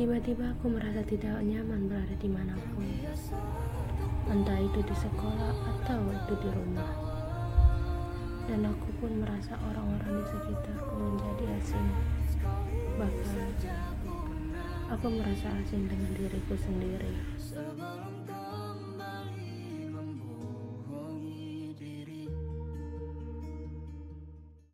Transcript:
Tiba-tiba aku merasa tidak nyaman berada di mana pun. Entah itu di sekolah atau itu di rumah. Dan aku pun merasa orang-orang di sekitarku menjadi asing. Bahkan, aku merasa asing dengan diriku sendiri.